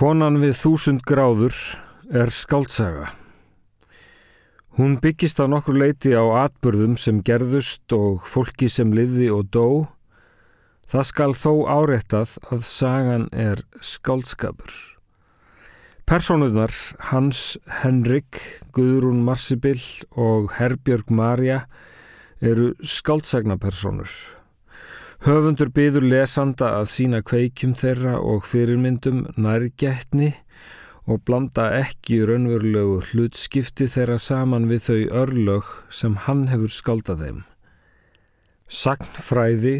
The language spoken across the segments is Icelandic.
Konan við þúsund gráður er skáltsaga. Hún byggist á nokkur leiti á atbörðum sem gerðust og fólki sem livði og dó. Það skal þó áreittað að sagan er skáltskapur. Personunar Hans Henrik, Guðrún Marsibil og Herbjörg Marja eru skáltsagnapersonur. Höfundur byður lesanda að sína kveikjum þeirra og fyrirmyndum nærgætni og blanda ekki raunverulegu hlutskipti þeirra saman við þau örlög sem hann hefur skaldað þeim. Sagnfræði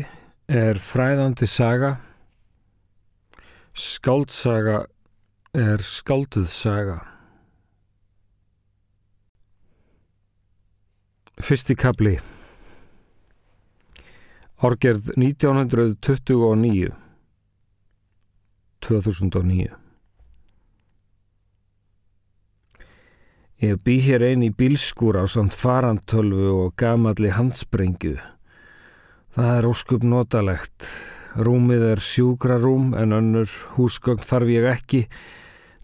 er fræðandi saga, skáldsaga er skálduð saga. Fyrsti kapli Árgerð 1929 2009 Ég bý hér einn í bílskúr á samt farantölfu og gamalli handsprengju. Það er óskup notalegt. Rúmið er sjúkrarúm en önnur húsgögn þarf ég ekki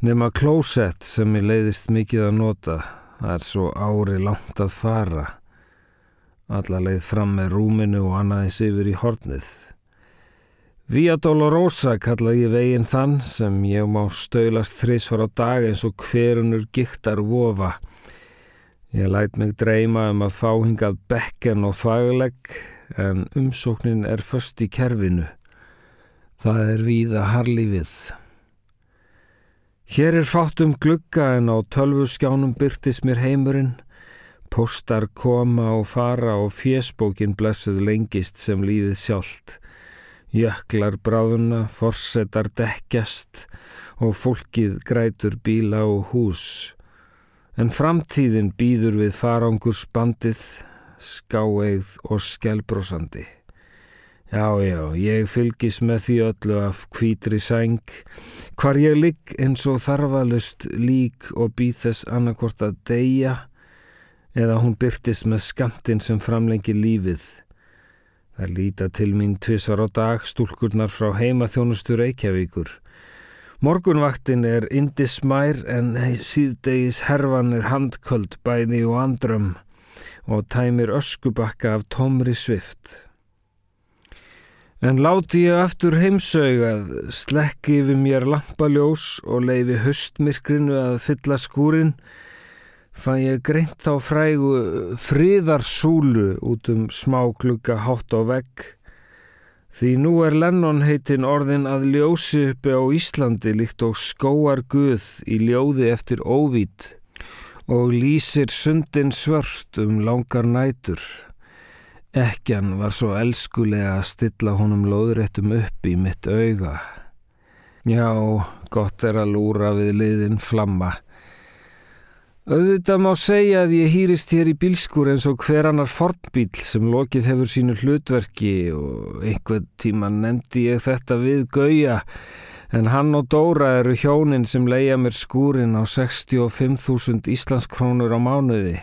nema klósett sem ég leiðist mikið að nota. Það er svo ári langt að fara. Alla leið fram með rúminu og annaðis yfir í hornið. Via Dolorosa kalla ég veginn þann sem ég má stöylast þrísvar á dag eins og hverunur giktar vofa. Ég læt mig dreyma um að fá hingað bekken og þvægulegg en umsóknin er först í kerfinu. Það er víða harlífið. Hér er fátt um glugga en á tölvuskjánum byrtist mér heimurinn Póstar koma og fara og fjesbókin blessuð lengist sem lífið sjálft. Jöklar bráðuna, forsetar dekkjast og fólkið grætur bíla og hús. En framtíðin býður við farangursbandið, skáeigð og skjálbrósandi. Já, já, ég fylgis með því öllu af kvítri sæng, hvar ég ligg eins og þarfalust lík og býð þess annarkort að deyja, eða hún byrtist með skamtinn sem framlengi lífið. Það líta til mín tvisar á dag stúlkurnar frá heimaþjónustu Reykjavíkur. Morgunvaktin er indismær en síðdegis herfan er handköld bæði og andrum og tæmir öskubakka af tómri svift. En láti ég aftur heimsögað, slekki yfir mér lampaljós og leifi höstmirkrinu að fylla skúrin fann ég greint þá frægu friðarsúlu út um smá klukka hátt á vegg. Því nú er Lennon heitin orðin að ljósi uppi á Íslandi líkt og skóar guð í ljóði eftir óvít og lýsir sundin svört um langar nætur. Ekkjan var svo elskulega að stilla honum loðréttum upp í mitt auga. Já, gott er að lúra við liðin flamma. Auðvitað má segja að ég hýrist hér í bílskur eins og hver annar fornbíl sem lokið hefur sínu hlutverki og einhvern tíma nefndi ég þetta við Gauja en hann og Dóra eru hjónin sem leia mér skúrin á 65.000 Íslandskrónur á mánuði.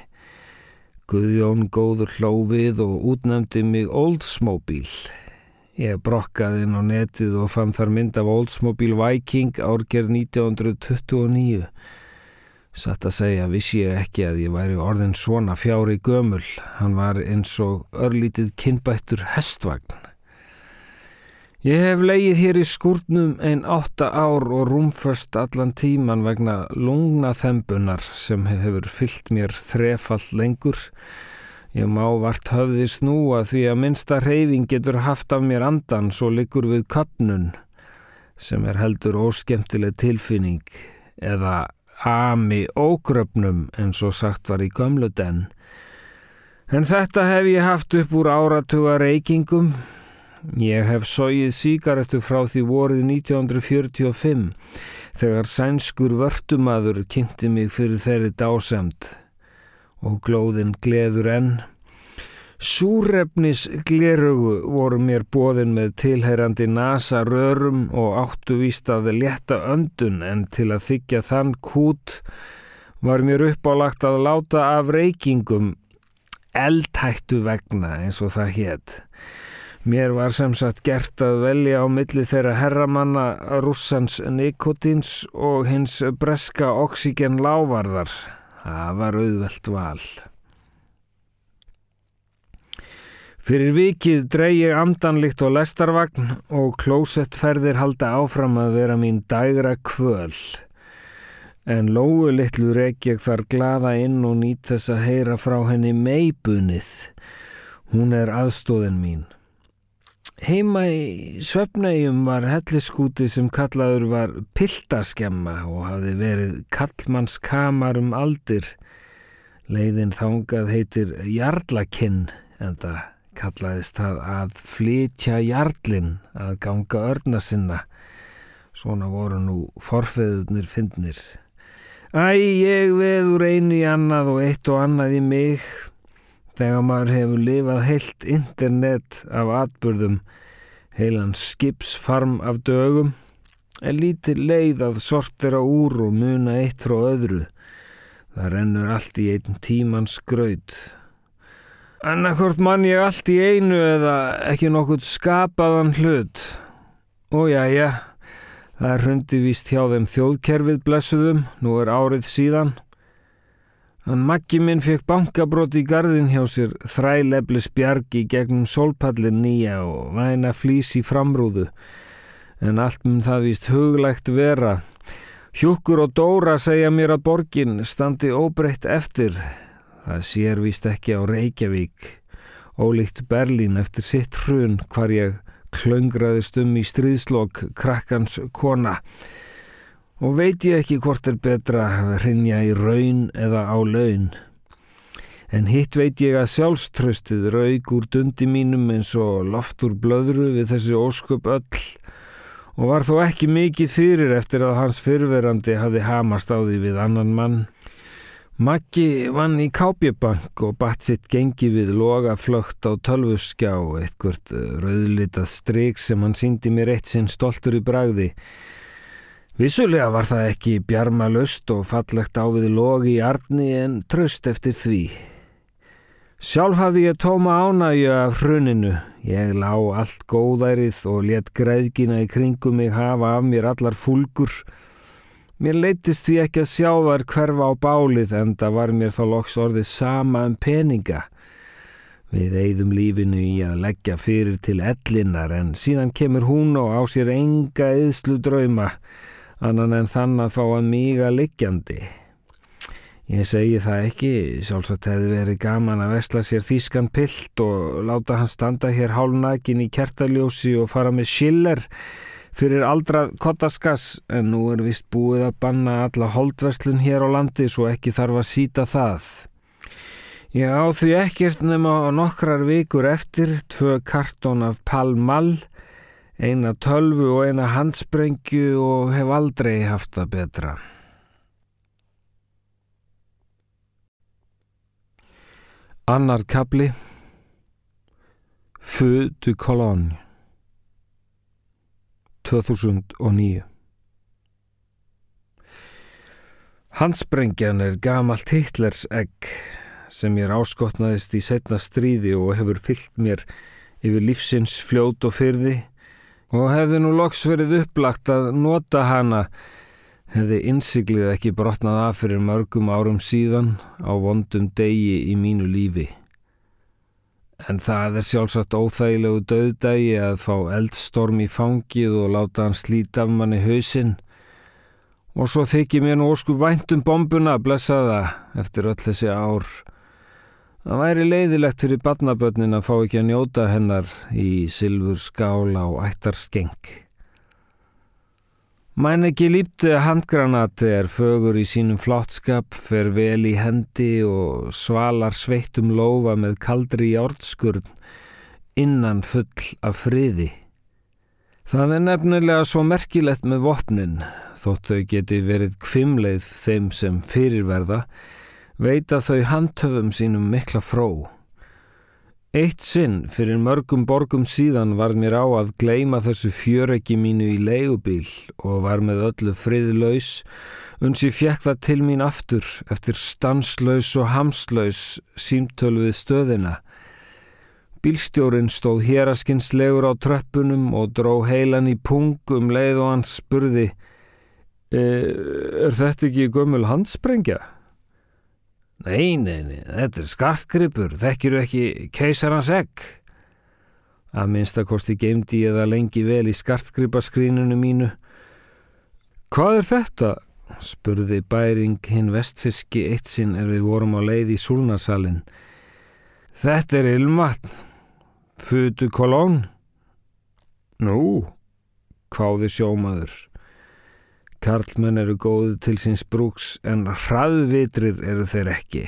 Guðjón góður hlófið og útnefndi mig Oldsmobile. Ég brokkaði inn á netið og fann þar mynd af Oldsmobile Viking árgerð 1929. Satt að segja vissi ég ekki að ég væri orðin svona fjári gömul. Hann var eins og örlítið kinnbættur hestvagn. Ég hef leið hér í skúrnum einn átta ár og rúmföst allan tíman vegna lungnaþembunar sem hefur fyllt mér þrefall lengur. Ég má vart höfði snúa því að minnsta reyfing getur haft af mér andan svo likur við köpnun sem er heldur óskemtileg tilfinning eða ami ógröfnum eins og sagt var í gömludenn. En þetta hef ég haft upp úr áratuga reykingum. Ég hef sóið síkaretu frá því vorið 1945 þegar sænskur vörtumadur kynnti mig fyrir þeirri dásemt og glóðin gleður enn. Súrefnis glerugu voru mér bóðin með tilherrandi nasa rörum og áttu víst að leta öndun en til að þykja þann kút var mér uppálagt að láta af reykingum eldhættu vegna eins og það hétt. Mér var sem sagt gert að velja á milli þeirra herramanna russans nikotins og hins breska oxygen lávarðar. Það var auðvelt val. Fyrir vikið drey ég amdanlikt á lestarvagn og klósettferðir halda áfram að vera mín dægra kvöl. En lóu litlu reik ég þar glaða inn og nýtt þess að heyra frá henni meibunið. Hún er aðstóðin mín. Heima í Svefnegjum var helliskúti sem kallaður var piltaskemma og hafði verið kallmannskamar um aldir. Leiðin þángað heitir Jarlakinn en það kallaðist það að flytja jarlinn að ganga örna sinna. Svona voru nú forfeðunir fyndnir. Æ, ég veður einu í annað og eitt og annað í mig þegar maður hefur lifað heilt internet af atbyrðum heilan skipsfarm af dögum er lítið leið að sortira úr og muna eitt frá öðru það rennur allt í einn tímans gröð annarkort mann ég allt í einu eða ekki nokkuð skapaðan hlut og já það er hundi víst hjá þeim þjóðkerfið blessuðum nú er árið síðan Hann makki minn fekk bankabrót í gardin hjá sér, þræleflis bjargi gegnum solpallin nýja og væna flís í framrúðu. En allt mun það víst huglægt vera. Hjúkur og Dóra segja mér að borgin standi óbreytt eftir. Það sér víst ekki á Reykjavík. Ólíkt Berlín eftir sitt hrun hvar ég klöngraðist um í stríðslokk krakkans kona og veit ég ekki hvort er betra að hrinja í raun eða á laun. En hitt veit ég að sjálfströstið raug úr dundi mínum eins og loft úr blöðru við þessi ósköp öll og var þó ekki mikið fyrir eftir að hans fyrverandi hafi hamast á því við annan mann. Maggi vann í Kápjabank og batt sitt gengi við loga flögt á tölvuskjá eitthvert rauðlitað stryk sem hann síndi mér eitt sinn stoltur í bragði Vissulega var það ekki bjarma löst og fallegt ávið logi í arni en tröst eftir því. Sjálf hafði ég tóma ánægju af hruninu. Ég lá allt góðærið og let greiðgina í kringum mig hafa af mér allar fúlgur. Mér leittist því ekki að sjá þar hverfa á bálið en það var mér þá loks orðið sama um peninga. Við eigðum lífinu í að leggja fyrir til ellinnar en síðan kemur hún og á sér enga eðslu drauma annan en þann að fá að míga liggjandi. Ég segi það ekki, sjálfsagt hefði verið gaman að vesla sér þýskan pilt og láta hann standa hér hálnakin í kertaljósi og fara með schiller fyrir aldra kottaskas en nú er vist búið að banna alla holdveslun hér á landi svo ekki þarf að síta það. Ég á því ekkert nema nokkrar vikur eftir tvö kartón af palmall eina tölvu og eina handsprengju og hef aldrei haft það betra. Annar kabli du Cologne 2009 Handsprengjan er gamalt Hitlers egg sem ég áskotnaðist í setna stríði og hefur fyllt mér yfir lífsins fljót og fyrði og hefði nú loks verið upplagt að nota hana hefði innsiklið ekki brotnað af fyrir mörgum árum síðan á vondum degi í mínu lífi. En það er sjálfsagt óþægilegu döðdægi að fá eldstorm í fangið og láta hann slíta af manni hausinn. Og svo þykir mér nú ósku væntum bombuna að blessa það eftir öll þessi ár. Það væri leiðilegt fyrir badnabötnin að fá ekki að njóta hennar í sylfur skála og ættar skeng. Mæn ekki lípti að handgranati er fögur í sínum flottskap, fer vel í hendi og svalar sveittum lofa með kaldri jártskurn innan full af friði. Það er nefnilega svo merkilegt með vopnin, þótt þau geti verið kvimleið þeim sem fyrirverða, veita þau handhöfum sínum mikla fró. Eitt sinn fyrir mörgum borgum síðan var mér á að gleima þessu fjöregi mínu í leigubíl og var með öllu friðlaus uns ég fjekk það til mín aftur eftir stanslaus og hamslaus símtölu við stöðina. Bílstjórin stóð héraskinslegur á tröppunum og dró heilan í pungum leið og hann spurði e, Er þetta ekki gömul handsprengja? Nei, nei, nei, þetta er skartgripur, þekkir ekki keisarans egg. Að minnstakosti geimdi ég það lengi vel í skartgriparskrínunu mínu. Hvað er þetta? spurði bæring hinn vestfiski eitt sinn er við vorum á leið í súlnarsalinn. Þetta er ilmvatn. Futu kolón? Nú, hváði sjómaður. Karlmenn eru góði til síns brúks en hraðvitrir eru þeir ekki.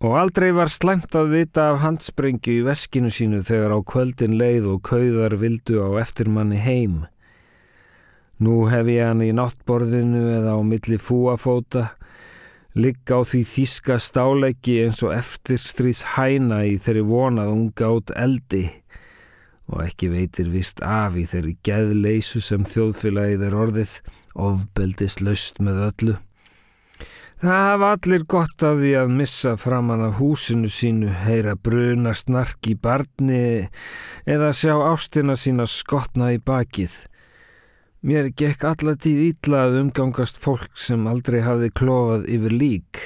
Og aldrei var slæmt að vita af handsprengju í veskinu sínu þegar á kvöldin leið og kauðar vildu á eftirmanni heim. Nú hef ég hann í náttborðinu eða á milli fúafóta, ligg á því þíska stáleiki eins og eftirstrís hæna í þeirri vonað unga át eldi og ekki veitir vist af í þeirri geðleysu sem þjóðfélagið er orðið, ofbeldist laust með öllu. Það hafa allir gott af því að missa framann af húsinu sínu, heyra bruna snark í barni eða sjá ástina sína skotna í bakið. Mér gekk allatíð ítla að umgangast fólk sem aldrei hafði klófað yfir lík.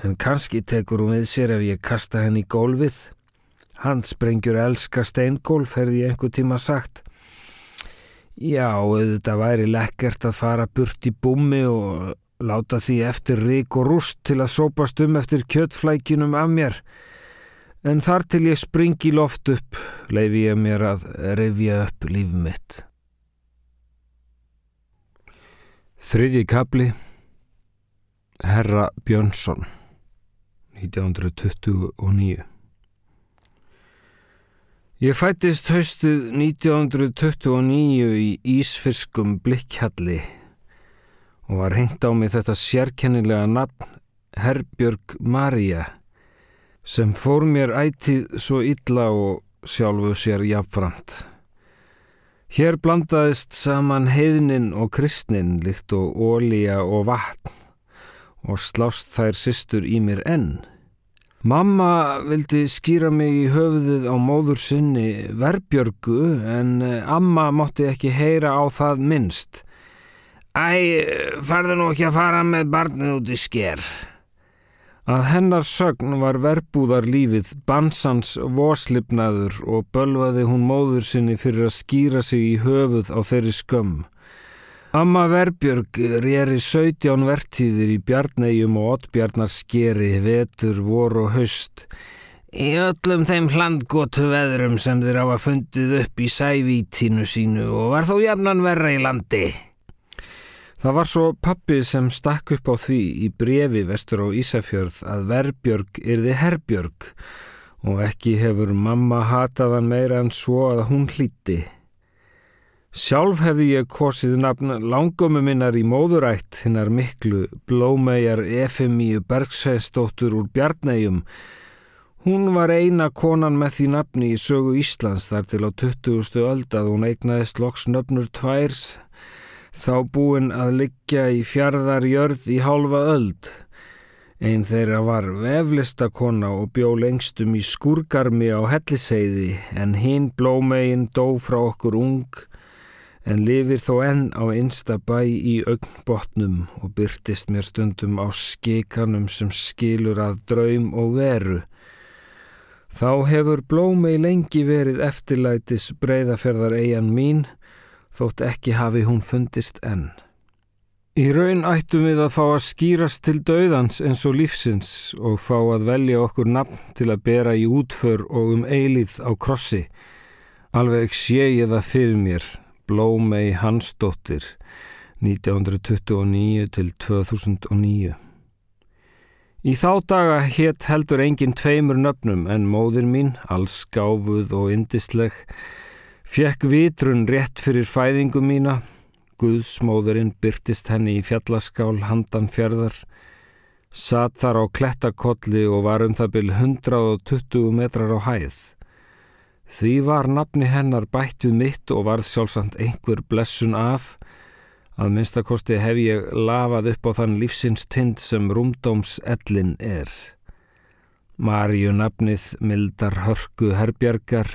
En kannski tekur hún við sér ef ég kasta henni í gólfið. Handsprengjur elska steingólf, herði ég einhver tíma sagt. Já, auðvitað væri lekkert að fara burt í búmi og láta því eftir rík og rúst til að sópast um eftir kjöttflækinum af mér. En þar til ég springi loft upp, leifi ég mér að revja upp líf mitt. Þriðji kapli Herra Björnsson 1929 Ég fættist haustið 1929 í Ísfirskum Blikkjalli og var hengt á mig þetta sérkennilega nafn Herbjörg Maria sem fór mér ætið svo illa og sjálfu sér jafnframt. Hér blandaðist saman heiðnin og kristnin líkt og ólíja og vatn og slást þær systur í mér enn. Mamma vildi skýra mig í höfuðið á móður sinni verbjörgu en eh, amma mótti ekki heyra á það minnst. Æ, farðu nú ekki að fara með barnið út í sker. Að hennar sögn var verbúðar lífið bansans voslipnaður og bölvaði hún móður sinni fyrir að skýra sig í höfuð á þeirri skömm. Amma Verbjörg rýri 17 vertíðir í bjarnegjum og oddbjarnarskeri, vetur, vor og haust. Í öllum þeim hlandgótu veðrum sem þeir að fundið upp í sævítinu sínu og var þó jafnan verra í landi. Það var svo pappi sem stakk upp á því í brefi vestur á Ísafjörð að Verbjörg yrði Herbjörg og ekki hefur mamma hataðan meira en svo að hún hlíti. Sjálf hefði ég kosið nafn langömmu minnar í móðurætt hinnar miklu blómegar Efemíu Bergsveistóttur úr Bjarnægjum. Hún var eina konan með því nafni í sögu Íslands þar til á 20. öld að hún eignaðist loks nöfnur tværs þá búin að liggja í fjardarjörð í hálfa öld. Einn þeirra var veflistakonna og bjó lengstum í skurgarmi á helliseiði en hinn blómegin dó frá okkur ung en lifir þó enn á einsta bæ í augnbotnum og byrtist mér stundum á skikanum sem skilur að draum og veru. Þá hefur blómei lengi verið eftirlætis breyðaferðar eigin mín, þótt ekki hafi hún fundist enn. Í raun ættum við að fá að skýrast til döðans eins og lífsins og fá að velja okkur nafn til að bera í útför og um eilíð á krossi. Alveg sé ég það fyrir mér Blómei Hansdóttir 1929 til 2009. Í þá daga hétt heldur enginn tveimur nöfnum en móðir mín, alls gáfuð og indisleg, fjekk vitrun rétt fyrir fæðingu mína, Guðsmóðurinn byrtist henni í fjallaskál handan fjörðar, satt þar á klettakolli og var um það byrj 120 metrar á hæð. Því var nafni hennar bætt við mitt og varð sjálfsagt einhver blessun af, að minnstakosti hef ég lafað upp á þann lífsins tind sem rúmdóms ellin er. Marju nafnið mildar hörku herbjargar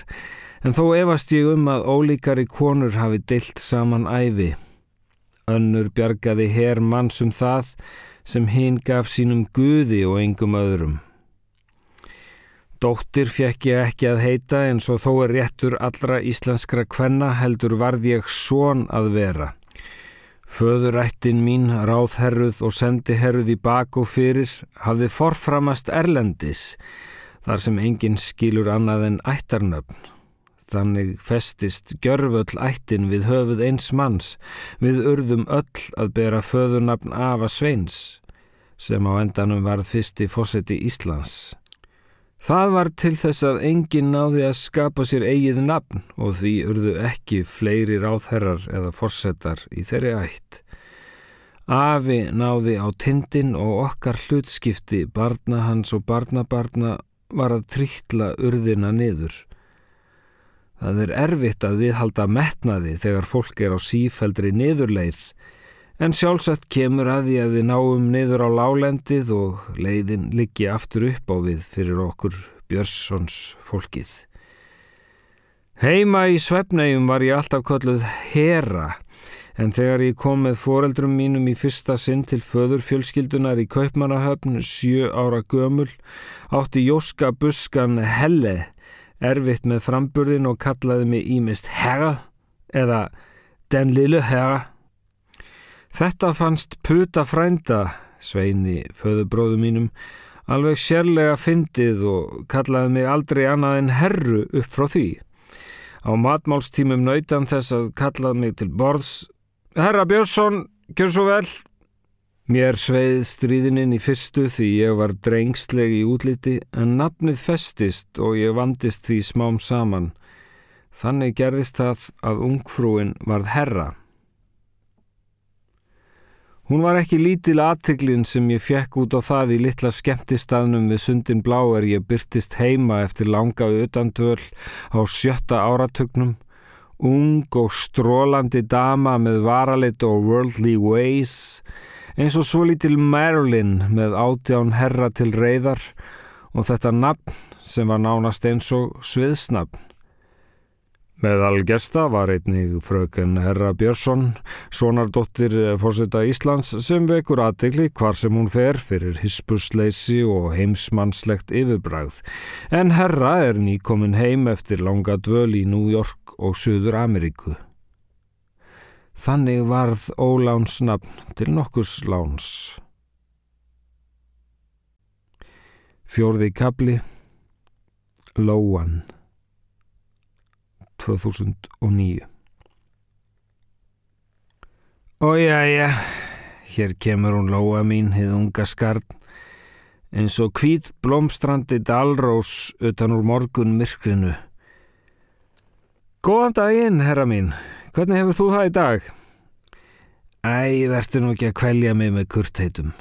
en þó efast ég um að ólíkari konur hafi deilt saman æfi. Önnur bjargaði her mannsum það sem hinn gaf sínum guði og engum öðrum. Dóttir fekk ég ekki að heita eins og þó er réttur allra íslenskra kvenna heldur varð ég són að vera. Föðurættin mín, ráðherruð og sendiherruð í bak og fyrir, hafði forframast erlendis, þar sem enginn skilur annað en ættarnöfn. Þannig festist gjörvöll ættin við höfuð eins manns, við urðum öll að bera föðurnafn Ava Sveins, sem á endanum varð fyrsti fósetti Íslands. Það var til þess að enginn náði að skapa sér eigið nafn og því urðu ekki fleiri ráðherrar eða forsetar í þeirri ætt. Afi náði á tindin og okkar hlutskipti barna hans og barnabarna var að trítla urðina niður. Það er erfitt að viðhalda metnaði þegar fólk er á sífældri niðurleið En sjálfsagt kemur að því að við náum niður á lálendið og leiðin liggi aftur upp á við fyrir okkur Björnssons fólkið. Heima í Svefnægjum var ég alltaf kolluð Hera, en þegar ég kom með foreldrum mínum í fyrsta sinn til föður fjölskyldunar í Kaupmannahöfn, sjö ára gömul, átti Jóska buskan Helle, erfitt með framburðin og kallaði mig ímist Hera eða Den lille Hera. Þetta fannst puta frænda, sveini föðubróðu mínum, alveg sérlega fyndið og kallaði mig aldrei annað en herru upp frá því. Á matmálstímum nautan þess að kallaði mig til borðs. Herra Björnsson, gjör svo vel. Mér sveið stríðininn í fyrstu því ég var drengsleg í útliti en nafnið festist og ég vandist því smám saman. Þannig gerðist það að ungfrúin varð herra. Hún var ekki lítil aðtiklinn sem ég fekk út á það í litla skemmtistaðnum við sundin blá er ég byrtist heima eftir langa utandvöl á sjötta áratögnum. Ung og strólandi dama með varalit og worldly ways eins og svo lítil Marilyn með átján herra til reyðar og þetta nafn sem var nánast eins og sviðsnafn. Með algesta var einnig fröken Herra Björnsson, sonardóttir fórseta Íslands sem vekur aðtegli hvar sem hún fer fyrir hispusleysi og heimsmannslegt yfirbræð. En Herra er nýkomin heim eftir langa dvöl í New York og Suður Ameríku. Þannig varð óláns nafn til nokkurs láns. Fjórði kabli Lóan 2009 Ójæja, hér kemur hún lóa mín, hið unga skarn, eins og hvít blómstrandi dalrós utan úr morgun myrkrinu. Góðan daginn, herra mín, hvernig hefur þú það í dag? Æ, verður nú ekki að kvelja mig með kurtheitum.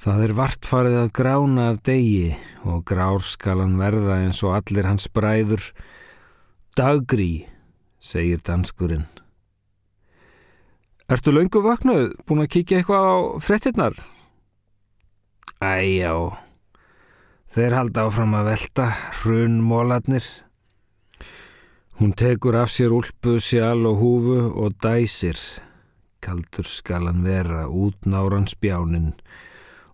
Það er vartfarið að grána af degi og grárskalan verða eins og allir hans bræður, Daggrí, segir danskurinn. Ertu laungu vaknað, búin að kíkja eitthvað á frettinnar? Æjá, þeir halda áfram að velta, hrun móladnir. Hún tekur af sér úlpu, sjál og húfu og dæsir. Kaldur skal hann vera út náran spjánin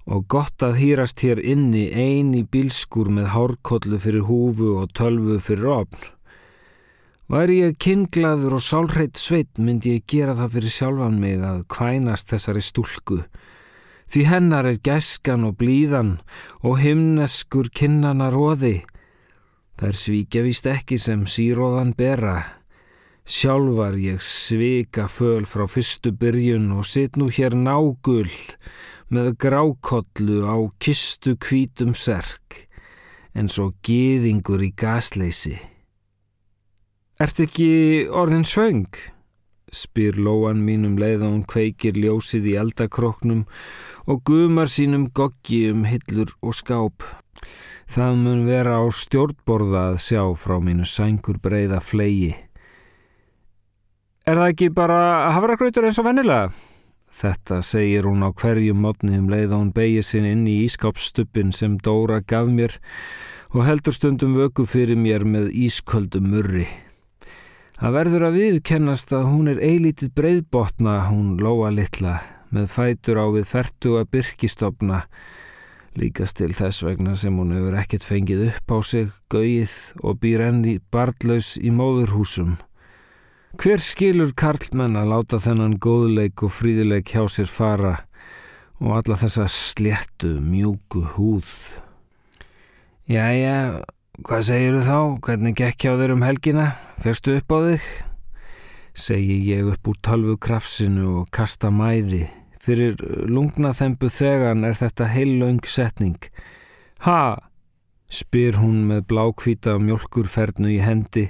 og gott að hýrast hér inni eini bílskur með hárkollu fyrir húfu og tölvu fyrir opn. Væri ég kynglaður og sálreitt sveit myndi ég gera það fyrir sjálfan mig að kvænast þessari stúlku. Því hennar er gæskan og blíðan og himneskur kinnana róði. Það er svíkja vist ekki sem síróðan bera. Sjálfar ég svika föl frá fyrstu byrjun og sitt nú hér nágull með grákollu á kistu kvítum serk en svo geðingur í gasleysi. Ert ekki orðin svöng? spyr lóan mínum leið að hún kveikir ljósið í eldakroknum og gumar sínum goggi um hillur og skáp. Það mun vera á stjórnborða að sjá frá mínu sængur breyða flegi. Er það ekki bara hafragrautur eins og vennilega? Þetta segir hún á hverjum mótni um leið og hún beigir sinn inn í ískápsstuppin sem Dóra gaf mér og heldur stundum vöku fyrir mér með ísköldum murri. Það verður að viðkennast að hún er eilítið breyðbotna, hún lóa litla, með fætur á við fertuga byrkistofna, líkast til þess vegna sem hún hefur ekkert fengið upp á sig, gauið og býr enni barnlaus í móðurhúsum. Hver skilur Karlmann að láta þennan góðleik og fríðileik hjá sér fara og alla þessa sléttu, mjúku húð? Jæja, hvað segir þú þá? Hvernig gekk hjá þér um helgina? Fyrstu upp á þig? Segi ég upp úr tölvu krafsinu og kasta mæði. Fyrir lungnaþempu þegan er þetta heillöng setning. Ha? spyr hún með blákvíta mjölkurfernu í hendi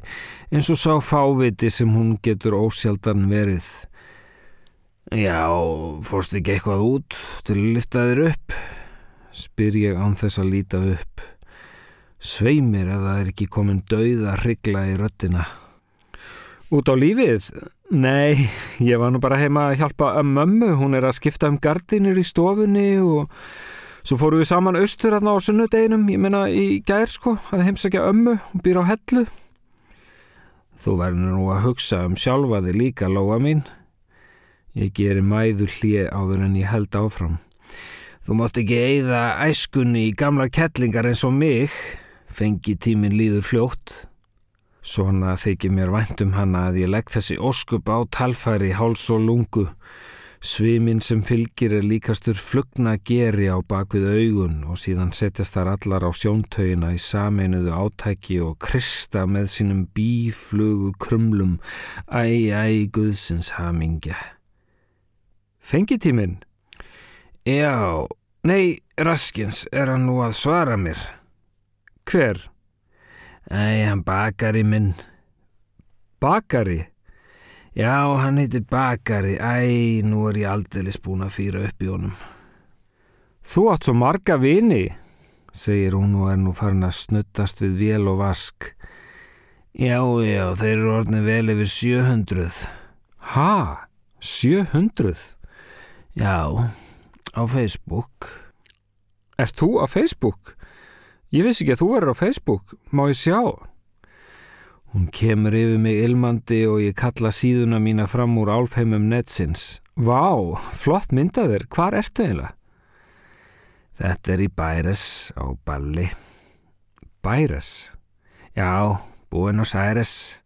eins og sá fáviti sem hún getur ósjaldan verið. Já, fórst ekki eitthvað út til að lifta þér upp? spyr ég án þess að líta upp. Sveimir að það er ekki komin dauð að hrigla í röttina. Út á lífið? Nei, ég var nú bara heima að hjálpa að mömmu, hún er að skipta um gardinir í stofunni og Svo fóru við saman austur hérna á sunnudeginum, ég menna í gær sko, að heimsækja ömmu og býra á hellu. Þú verður nú að hugsa um sjálfa þig líka, Lóa mín. Ég gerir mæður hlið áður en ég held áfram. Þú mátt ekki eigða æskunni í gamla kettlingar eins og mig, fengi tímin líður fljótt. Svona þykir mér væntum hana að ég legg þessi óskup á talfæri, háls og lungu Svimin sem fylgir er líkastur flugna geri á bakvið augun og síðan setjast þar allar á sjóntaugina í sameinuðu átæki og krista með sínum bíflugu krumlum æ, æ, guðsins hamingja. Fengitíminn? Já, nei, Raskins, er hann nú að svara mér? Hver? Æ, hann bakari minn. Bakari? Já, hann heitir Bakari. Æ, nú er ég aldeilis búin að fýra upp í honum. Þú átt svo marga vini, segir hún og er nú farin að snuttast við vél og vask. Já, já, þeir eru orðin vel yfir 700. Ha? 700? Já, á Facebook. Er þú á Facebook? Ég vissi ekki að þú er á Facebook. Má ég sjá? Hún kemur yfir mig ilmandi og ég kalla síðuna mína fram úr álfheimum netsins. Vá, flott myndaður, hvar ertu eiginlega? Þetta er í Bæres á Balli. Bæres? Já, Buenos Aires.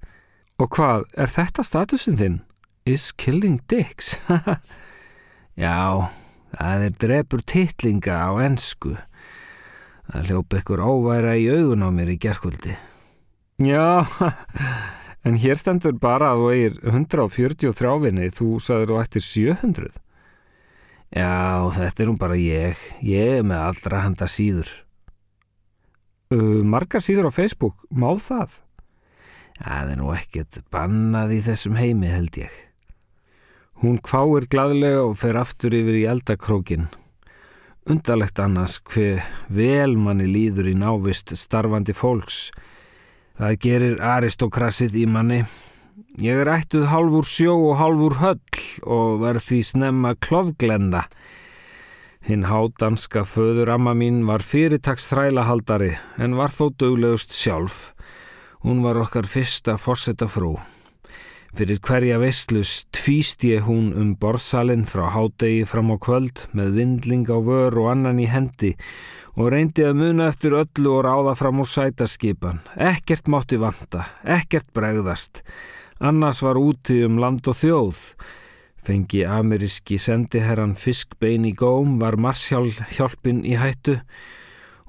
Og hvað, er þetta statusin þinn? Is killing dicks? Já, það er drefur titlinga á ennsku. Það hljópa ykkur óværa í augun á mér í gerkvöldi. Já, en hér stendur bara að þú eigir 143 vinni, þú sagður þú ættir 700. Já, þetta er nú bara ég. Ég er með allra handa síður. Uh, margar síður á Facebook, má það? Það er nú ekkert bannað í þessum heimi held ég. Hún kváir gladlega og fer aftur yfir í eldakrókin. Undarlegt annars hver vel manni líður í návist starfandi fólks Það gerir aristokrasið í manni. Ég er ættuð halvur sjó og halvur höll og verð því snemma klofglenda. Hinn hádanska föður amma mín var fyrirtags þrælahaldari en var þó döglegust sjálf. Hún var okkar fyrsta fórsetta frú. Fyrir hverja vestlust tvíst ég hún um borðsalinn frá hádegi fram á kvöld með vindling á vör og annan í hendi og reyndi að muna eftir öllu og ráða fram úr sætaskipan. Ekkert mátti vanta, ekkert bregðast. Annars var úti um land og þjóð. Fengi ameríski sendiherran fiskbein í góm var Marsjál hjálpin í hættu.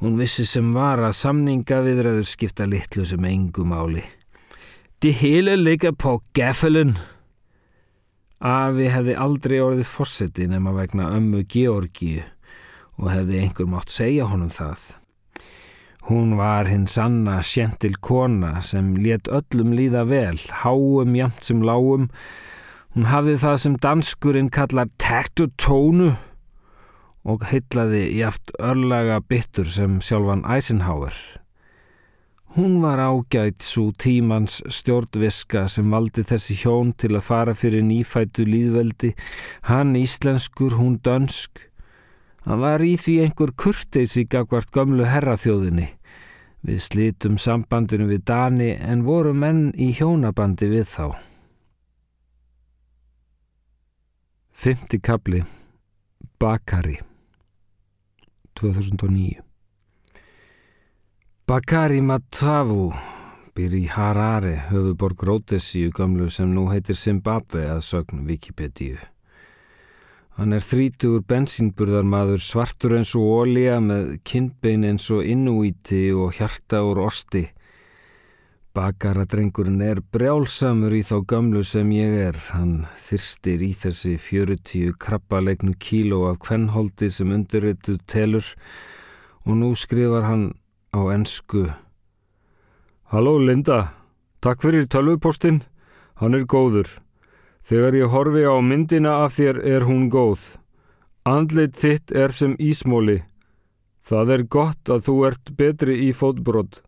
Hún vissi sem var að samninga viðræður skipta litlu sem engu máli. De hele ligger på gaffelun. Afi hefði aldrei orðið fósetti nema vegna ömmu Georgíu og hefði einhver mátt segja honum það. Hún var hinn sanna sjentil kona sem let öllum líða vel, háum jamt sem lágum. Hún hafði það sem danskurinn kallar takt og og hyllaði jáft örlaga bittur sem sjálfan Eisenhower. Hún var ágætt svo tímans stjórnviska sem valdi þessi hjón til að fara fyrir nýfætu líðveldi, hann íslenskur, hún dönsk. Hann var í því einhver kurteis í gagvart gömlu herraþjóðinni. Við slítum sambandinu við Dani en voru menn í hjónabandi við þá. Fymti kabli Bakari 2009 Bakari Matavu býr í Harare, höfuborg Rótesíu gamlu sem nú heitir Zimbabwe að sögn Wikipedia. Hann er þrítugur bensínburðarmaður svartur eins og ólíja með kindbein eins og innúíti og hjarta úr osti. Bakaradrengurinn er brjálsamur í þá gamlu sem ég er. Hann þyrstir í þessi 40 krabbalegnu kíló af kvennholdi sem undirrituð telur og nú skrifar hann á ennsku. Halló Linda, takk fyrir tölvupostinn, hann er góður. Þegar ég horfi á myndina af þér er hún góð. Andlit þitt er sem ísmóli. Það er gott að þú ert betri í fótbrott.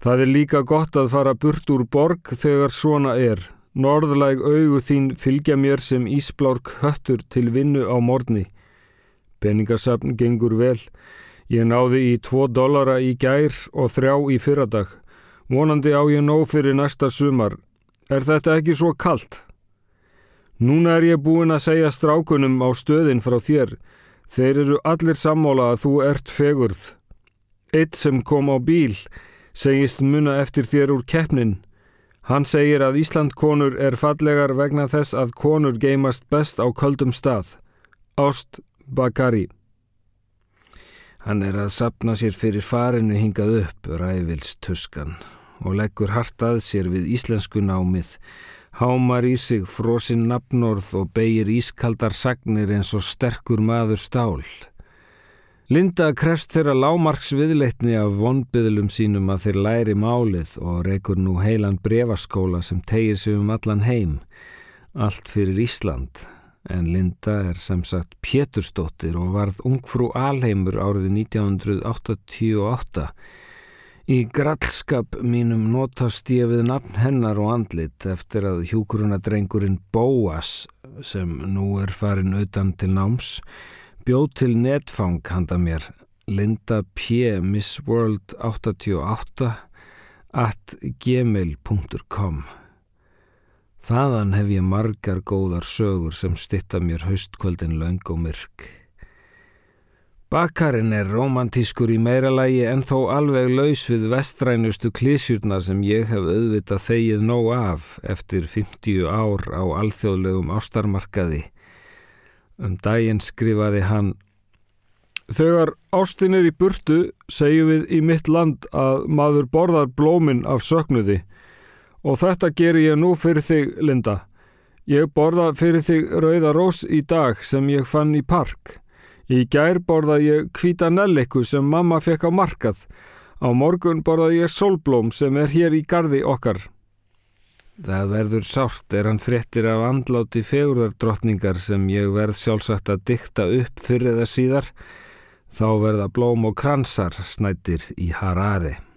Það er líka gott að fara burt úr borg þegar svona er. Norðlæg augu þín fylgja mér sem ísblárk höttur til vinnu á morni. Peningasafn gengur vel. Ég náði í 2 dollara í gær og þrjá í fyrradag. Vonandi á ég nóg fyrir næsta sumar. Er þetta ekki svo kallt? Núna er ég búin að segja strákunum á stöðin frá þér. Þeir eru allir sammála að þú ert fegurð. Eitt sem kom á bíl segist muna eftir þér úr keppnin. Hann segir að Ísland konur er fallegar vegna þess að konur geimast best á köldum stað. Ást Bakari Hann er að sapna sér fyrir farinu hingað upp, ræfils tuskan, og leggur hartað sér við íslensku námið, hámar í sig frosinn nafnorð og beigir ískaldar sagnir eins og sterkur maður stál. Linda krefst þeirra lámarks viðleitni af vonbyðlum sínum að þeir læri málið og reykur nú heilan brefaskóla sem tegir sig um allan heim, allt fyrir Ísland en Linda er sem sagt Pétursdóttir og varð ungfrú alheimur árið 1988. Í grallskap mínum notast ég við nafn hennar og andlit eftir að hjúkurunadrengurinn Bóas, sem nú er farin utan til náms, bjóð til netfang handa mér, Linda P. Miss World 88 at gmail.com Þaðan hef ég margar góðar sögur sem stitta mér haustkvöldin laung og myrk. Bakarinn er romantískur í meira lægi en þó alveg laus við vestrænustu klísjurnar sem ég hef auðvitað þegið nóg af eftir 50 ár á alþjóðlegum ástarmarkaði. Um daginn skrifaði hann Þegar ástin er í burtu segjum við í mitt land að maður borðar blóminn af söknuði Og þetta ger ég nú fyrir þig, Linda. Ég borða fyrir þig rauða rós í dag sem ég fann í park. Í gær borða ég hvita nelliku sem mamma fekk á markað. Á morgun borða ég solblóm sem er hér í gardi okkar. Það verður sárt er hann fréttir af andláti fegurðardrottningar sem ég verð sjálfsagt að dykta upp fyrir það síðar. Þá verða blóm og kransar snættir í Harare.